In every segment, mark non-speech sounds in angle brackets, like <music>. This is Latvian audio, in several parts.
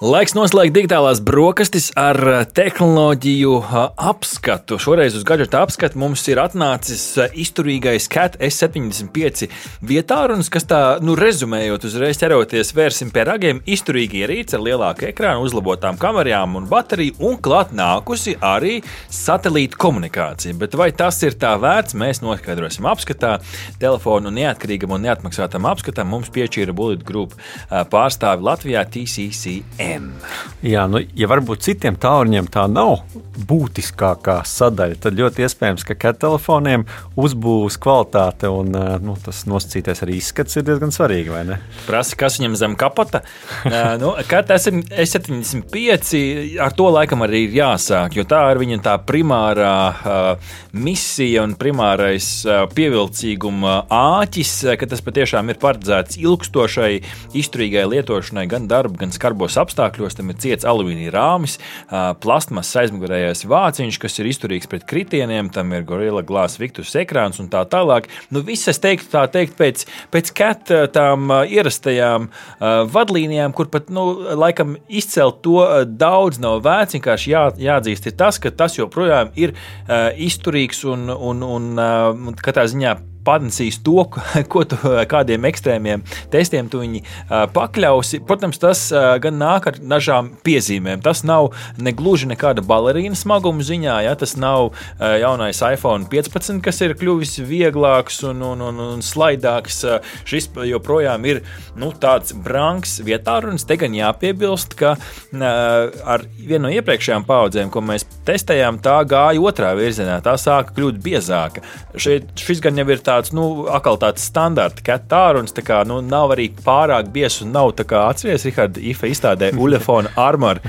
Laiks noslēgt digitālās brokastis ar eh, tehnoloģiju eh, apskatu. Šoreiz uz gadgeta apskatu mums ir atnācis eh, izturīgais CAT S75 vietārunis, kas tā, nu, rezumējot, uzreiz ķeroties vērsim pie ragiem, izturīga ierīce ar lielāku ekrānu, uzlabotām kamerām un bateriju, un klāt nākusi arī satelīta komunikācija. Bet vai tas ir tā vērts, mēs noskaidrosim apskatā. Telefonu neatkarīgam un neatmaksātam apskatam mums piešķīra Bullet Group pārstāvi Latvijā TCCM. M. Jā, nu, ja varbūt citiem tālruņiem tā nav būtiskākā sadaļa, tad ļoti iespējams, ka kat telefoniem uzbūves kvalitāte un eh, nu, tas nosacītais arī izskats ir diezgan svarīgi, vai ne? Prasa, kas viņam zem kapata. <laughs> nu, Kat S75 ar to laikam arī ir jāsāk, jo tā ir viņa tā primārā uh, misija un primārais uh, pievilcīguma āķis, ka tas patiešām ir paredzēts ilgstošai, izturīgai lietošanai gan darba, gan skarbos apstākļos apstākļos. Tam ir ciets alumīnija rāmis, plasmas aizmugurējais vāciņš, kas ir izturīgs pret kritieniem, tam ir Gorilla Glass Victus ekrāns un tā tālāk. Nu, viss, es teiktu, tā teikt, pēc, pēc cat tām ierastajām vadlīnijām, kur pat, nu, laikam izcelt to daudz nav vērts. Vienkārši jā, jāatzīst, ir tas, ka tas joprojām ir izturīgs un, un, un katrā ziņā panesīs to, ko tu kādiem ekstrēmiem testiem tu viņu pakļausi. Protams, tas gan nāk ar dažām piezīmēm. Tas nav ne gluži nekāda balerīna smaguma ziņā, ja tas nav jaunais iPhone 15, kas ir kļuvis vieglāks un, un, un, un slaidāks. Šis joprojām ir nu, tāds branks vietārunis. Te gan jāpiebilst, ka ar vienu no iepriekšējām paudzēm, ko mēs testējām, tā gāja otrā virzienā. Tā sāka kļūt biezāka. Šeit, šis gan jau ir tāds, nu, atkal tāds standarta katāruns, tā kā, nu, nav arī pārāk biezs un nav tā kā atceries, Rihards, IFA izstādē <laughs> Ulefona Armor,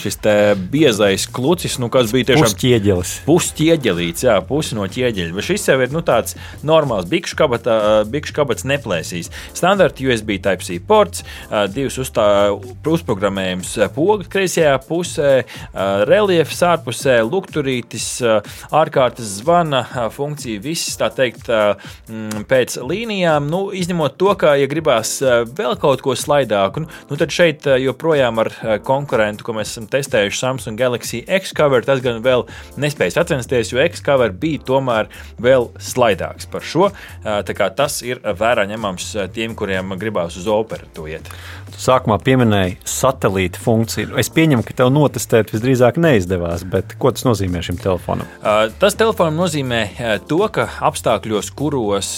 šis te biezais klucis, nu, kas bija tiešām pusķieģelis. Pusķieģelīts, jā, pusi no ķieģeļa. Bet šis jau ir, nu, tāds normāls bikšu kabata, bikšu kabats neplēsīs. Standarta USB Type-C ports, divs uzstā, uzprogrammējums pogas kreisajā pusē, reliefs ārpusē, lukturītis, ārkārtas zvana funkcija, viss tā teikt pēc līnijām, nu, izņemot to, ka, ja gribās vēl kaut ko slaidāku, nu, nu tad šeit joprojām ar konkurentu, ko mēs esam testējuši, Samsung Galaxy X-Cover, tas gan vēl nespēja sacensties, jo X-Cover bija tomēr vēl slaidāks par šo. Tā kā tas ir vērā ņemams tiem, kuriem gribās uz operu to iet. Tu sākumā pieminēji satelīta funkciju. Es pieņemu, ka tev notestēt visdrīzāk neizdevās, bet ko tas nozīmē šim telefonam? Tas telefonam nozīmē to, ka apstākļos, kuros,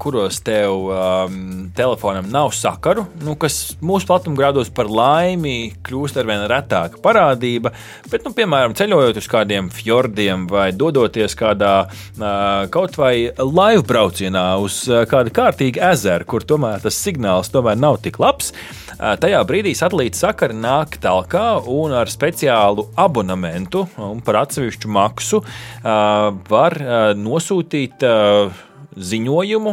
kuros tev um, telefonam nav sakaru, nu, kas mūsu platumgrādos par laimi kļūst ar vien retāka parādība, bet, nu, piemēram, ceļojot uz kādiem fjordiem vai dodoties kādā kaut vai laivu braucienā uz kādu kārtīgu ezeru, kur tomēr tas signāls tomēr nav tik labs. Tajā brīdī satelīta sakari nāk talkā un ar speciālu abonementu un par atsevišķu maksu var nosūtīt ziņojumu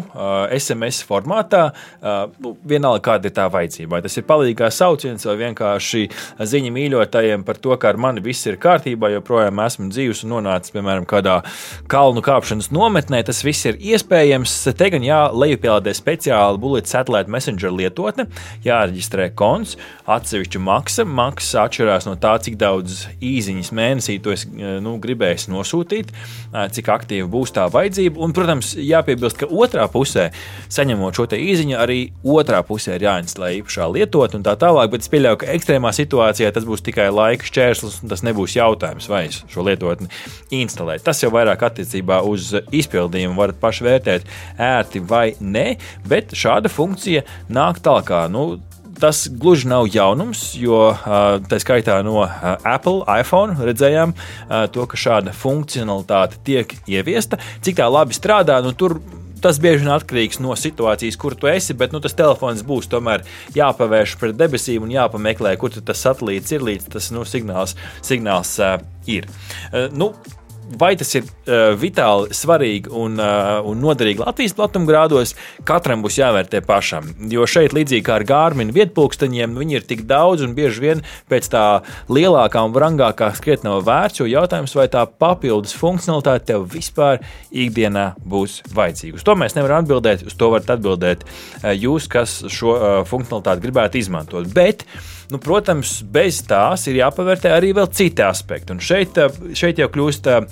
SMS formātā, nu, vienalga kāda ir tā vajadzība. Vai tas ir palīdzīgā sauciens vai vienkārši ziņa mīļotājiem par to, ka ar mani viss ir kārtībā, joprojām esmu dzīves un nonācis, piemēram, kādā kalnu kāpšanas nometnē. Tas viss ir iespējams. Te gan jālejupielādē speciāli Bullet Satellite Messenger lietotne, jāreģistrē konts, atsevišķa maksa. Maksa atšķirās no tā, cik daudz īsiņas mēnesī to es nu, gribēju nosūtīt, cik aktīva būs tā vajadzība. Un, protams, jāpieņem jāpiebilst, ka otrā pusē, saņemot šo īziņu, arī otrā pusē ir jāinstalē īpašā lietotne un tā tālāk. Bet es pieļauju, ka ekstrēmā situācijā tas būs tikai laika šķērslis, un tas nebūs jautājums, vai es šo lietotni instalēju. Tas jau vairāk attiecībā uz izpildījumu varat paši vērtēt, ērti vai nē, bet šāda funkcija nāk tālāk. Nu, tas gluži nav jaunums, jo tā skaitā no Apple iPhone redzējām to, ka šāda funkcionalitāte tiek ieviesta. Cik tā labi strādā, nu, tur tas bieži vien atkarīgs no situācijas, kur tu esi, bet nu, tas telefons būs tomēr jāpavērš pret debesīm un jāpameklē, kur tas satelīts ir līdz tas nu, signāls, signāls uh, ir. Uh, nu, vai tas ir uh, vitāli svarīgi un, uh, un noderīgi Latvijas platumgrādos, katram būs jāvērtē pašam. Jo šeit, līdzīgi kā ar Gārminu vietpunkteņiem, viņi ir tik daudz un bieži vien pēc tā lielākā un brangākā skriet nav vērts. Jo jautājums, vai tā papildus funkcionalitāte tev vispār ikdienā būs vajadzīga. Uz to mēs nevaram atbildēt, uz to varat atbildēt jūs, kas šo uh, funkcionalitāti gribētu izmantot. Bet, Nu, protams, bez tās ir jāpavērtē arī vēl citi aspekti. Un šeit, šeit jau kļūst uh,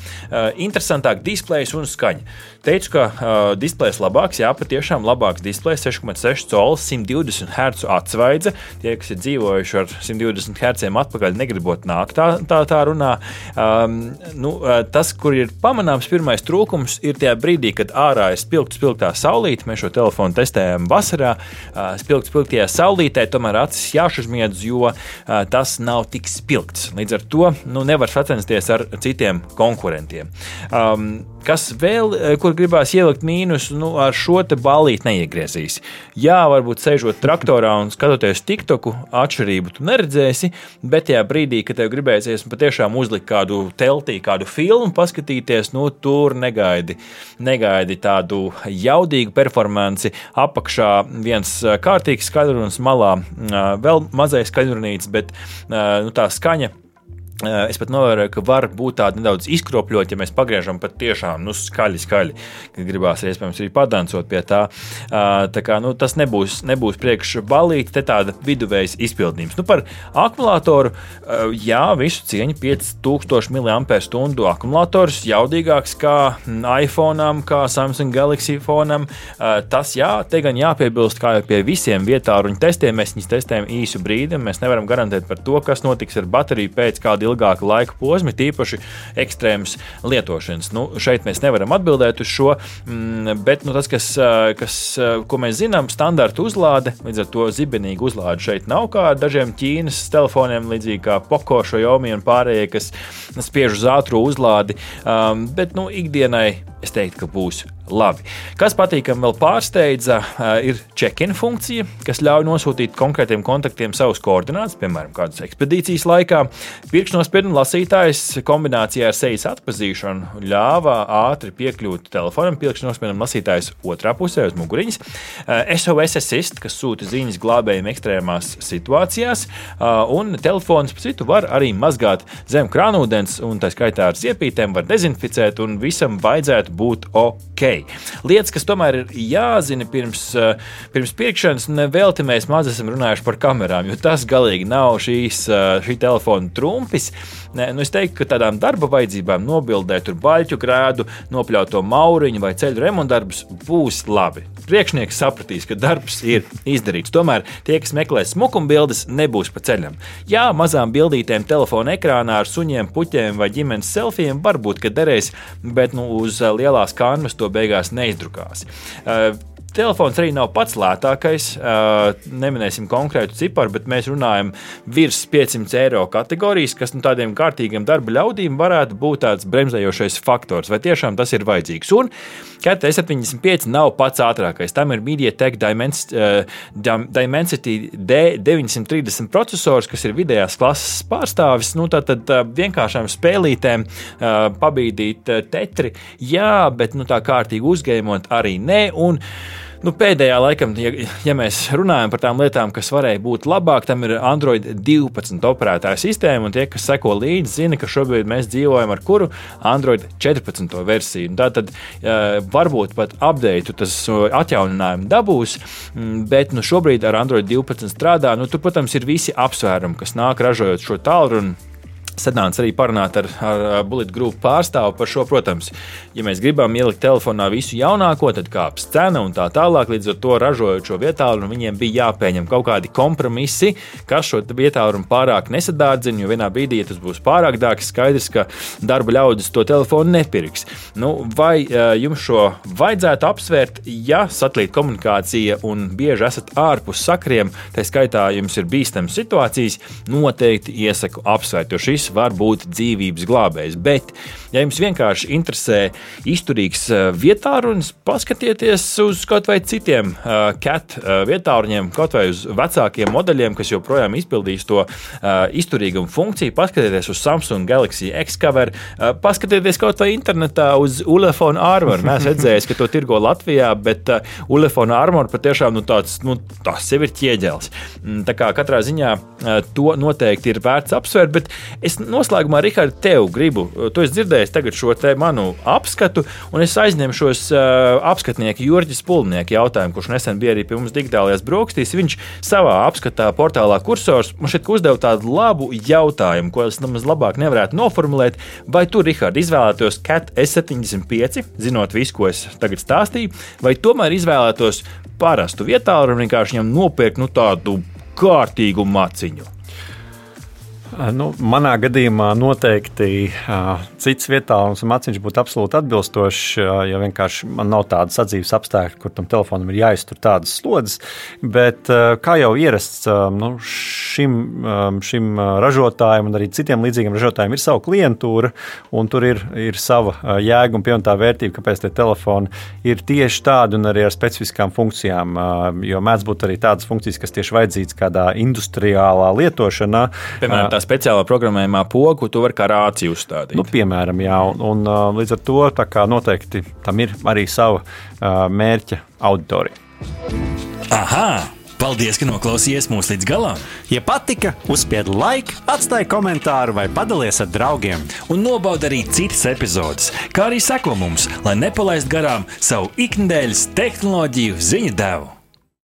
interesantāk displejs un skaņa. Teicu, ka uh, displejs labāks, jā, patiešām labāks displejs, 6,6 colis, 120 Hz atsvaidze. Tie, kas ir dzīvojuši ar 120 Hz atpakaļ, negribot nākt tā, tā, tā runā. Um, nu, uh, tas, kur ir pamanāms pirmais trūkums, ir tajā brīdī, kad ārā ir spilgta, spilgtā saulīte. Mēs šo telefonu testējām vasarā. Uh, spilgta, spilgtajā saulītē tomēr acis jāuzmiedz, jo uh, tas nav tik spilgts. Līdz ar to nu, nevar sacensties ar citiem konkurentiem. Um, Kas vēl, eh, kur gribās ielikt mīnus, nu, ar šo te balīti neiegriezīs. Jā, varbūt sēžot traktorā un skatoties TikToku, atšķirību tu neredzēsi, bet tajā brīdī, kad tev gribēsies patiešām uzlikt kādu teltī, kādu filmu, paskatīties, nu, tur negaidi, negaidi tādu jaudīgu performanci. Apakšā viens eh, kārtīgs skaļrunis, malā eh, vēl mazais skaļrunīts, bet nu, tā skaņa Es pat novēroju, ka var būt tāda nedaudz izkropļota, ja mēs pagriežam pat tiešām nu, skaļi, skaļi. Gribās, iespējams, arī padancot pie tā. Tā kā nu, tas nebūs, nebūs priekšbalīti, te tāda viduvējas izpildījums. Nu, par akumulātoru, jā, visu cieņu 5000 mAh akumulators, jaudīgāks kā iPhone, kā Samsung Galaxy fonam. Tas, jā, te gan jāpiebilst, kā jau pie visiem vietāruņu testiem, mēs viņus testējam īsu brīdi, mēs nevaram garantēt par to, kas notiks ar bateriju pēc kāda ilgāka laika posma, tīpaši ekstrēmas lietošanas. Nu, šeit mēs nevaram atbildēt uz šo, mm, bet nu, tas, kas, kas, ko mēs zinām, standarta uzlāde, līdz ar to zibenīga uzlāde šeit nav kā dažiem Ķīnas telefoniem, līdzīgi kā Poco, Xiaomi un pārējie, kas spiež uz ātru uzlādi. Um, bet nu, ikdienai es teiktu, ka būs labi. Kas patīkami vēl pārsteidza, ir check-in funkcija, kas ļauj nosūtīt konkrētiem kontaktiem savus koordinātus, piemēram, kādas ekspedīcijas laikā. Pirkšnospiedumu lasītājs kombinācijā ar sejas atpazīšanu ļāva ātri piekļūt telefonam. Pirkšnospiedumu lasītājs otrā pusē uz muguriņas. SOS assist, kas sūta ziņas glābējiem ekstrēmās situācijās, un telefons citu var arī mazgāt zem krānūdens, un tā skaitā ar ziepītēm var dezinficēt, un visam vajadzētu būt ok ok. Lietas, kas tomēr ir jāzina pirms, eh, pirms pirkšanas, nevelti mēs maz esam runājuši par kamerām, jo tas galīgi nav šīs, eh, šī telefona trumpis. Ne, nu es teiktu, ka tādām darba vajadzībām nobildēt tur baļķu grēdu, nopļauto mauriņu vai ceļu remontdarbus būs labi. Priekšnieks sapratīs, ka darbs ir izdarīts. Tomēr tie, kas meklē smukuma bildes, nebūs pa ceļam. Jā, mazām bildītēm telefona ekrānā ar suņiem, puķiem vai ģimenes selfijiem varbūt derēs, bet nu, uz lielās kanvas to beigās neizdrukās. Telefons arī nav pats lētākais. Neminēsim konkrētu ciparu, bet mēs runājam virs 500 eiro kategorijas, kas nu, tādiem kārtīgiem darba ļaudīm varētu būt tāds bremzējošais faktors. Vai tiešām tas ir vajadzīgs? Un Cat S75 nav pats ātrākais. Tam ir MediaTek Dimensity D930 processors, kas ir vidējās klases pārstāvis. Nu, tad, tad vienkāršām spēlītēm pabīdīt tetri, jā, bet nu, tā kārtīgi uzgējumot arī nē. Un, Nu, pēdējā laikam, ja, ja mēs runājam par tām lietām, kas varēja būt labāk, tam ir Android 12 operētāja sistēma. Un tie, kas seko līdzi, zina, ka šobrīd mēs dzīvojam ar kuru Android 14 versiju. Tā tad varbūt pat update tas atjauninājumu dabūs, bet nu, šobrīd ar Android 12 strādā. Nu, tur, protams, ir visi apsvērumi, kas nāk ražojot šo tālruni Sanāca arī parunāt ar, ar Bullet Group pārstāvu par šo. Protams, ja mēs gribam ielikt telefonā visu jaunāko, tad kāps cena un tā tālāk. Līdz ar to ražojot šo vietālu, viņiem bija jāpieņem kaut kādi kompromisi, kas šo vietālu pārāk nesadārdzina. Jo vienā brīdī, ja tas būs pārāk dārgs, skaidrs, ka darba ļaudis to telefonu nepirks. Nu, vai jums šo vajadzētu apsvērt, ja satelīta komunikācija un bieži esat ārpus sakriem, tā skaitā jums ir bīstamas situācijas, noteikti iesaku apsvērt. Šis var būt dzīvības glābējs. Bet, ja jums vienkārši interesē izturīgs vietārunis, paskatieties uz kaut vai citiem cat vietāruņiem, kaut vai uz vecākiem modeļiem, kas joprojām izpildīs to izturīgumu funkciju. Paskatieties uz Samsung Galaxy X-Cover, paskatieties kaut vai internetā uz Ulefona Armor. Mēs redzējām, ka to tirgo Latvijā, bet Ulefona Armor patiešām nu, tāds, nu, tas sev ir ķieģelis. Mm, tā kā katrā ziņā to noteikti ir vērts apsvērt, bet es noslēgumā, Rihards, tev gribu, tu esi dzirdējis tagad šo te manu apskatu, un es aizņemšos uh, apskatnieku Jurģis Pulnieku jautājumu, kurš nesen bija arī pie mums digitālajās brokastīs. Viņš savā apskatā portālā kursors man šeit uzdeva tādu labu jautājumu, ko es nemaz labāk nevarētu noformulēt. Vai tu, Rihard, izvēlētos CAT S75, zinot visu, ko es tagad stāstīju, vai tomēr izvēlētos parastu vietālu un vienkārši viņam nopirkt nu, tādu kārtīgu maciņu? Nu, manā gadījumā noteikti uh, cits vietālums un maciņš būtu absolūti atbilstošs, uh, ja vienkārši man nav tādas sadzīves apstākļi, kur tam telefonam ir jāiztur tādas slodzes. Bet, uh, kā jau ierasts, nu, šim, šim ražotājam un arī citiem līdzīgiem ražotājiem ir sava klientūra, un tur ir, ir sava jēga un pievienotā vērtība, kāpēc tie telefoni ir tieši tādi un arī ar specifiskām funkcijām. Jo mēdz būt arī tādas funkcijas, kas tieši vajadzīgas kādā industriālā lietošanā. Piemēram, speciālā programmējumā pogu, tu vari kā rāciju uzstādīt. Nu, piemēram, jā, un, un līdz ar to noteikti tam ir arī sava uh, mērķa auditorija. Aha! Paldies, ka noklausījāties mūsu līdz galam! Ja patika, uzspiediet like, atstājiet komentāru vai padalieties ar draugiem. Un nobaudiet arī citas epizodes, kā arī sekot mums, lai nepalaistu garām savu ikdienas tehnoloģiju ziņu devumu.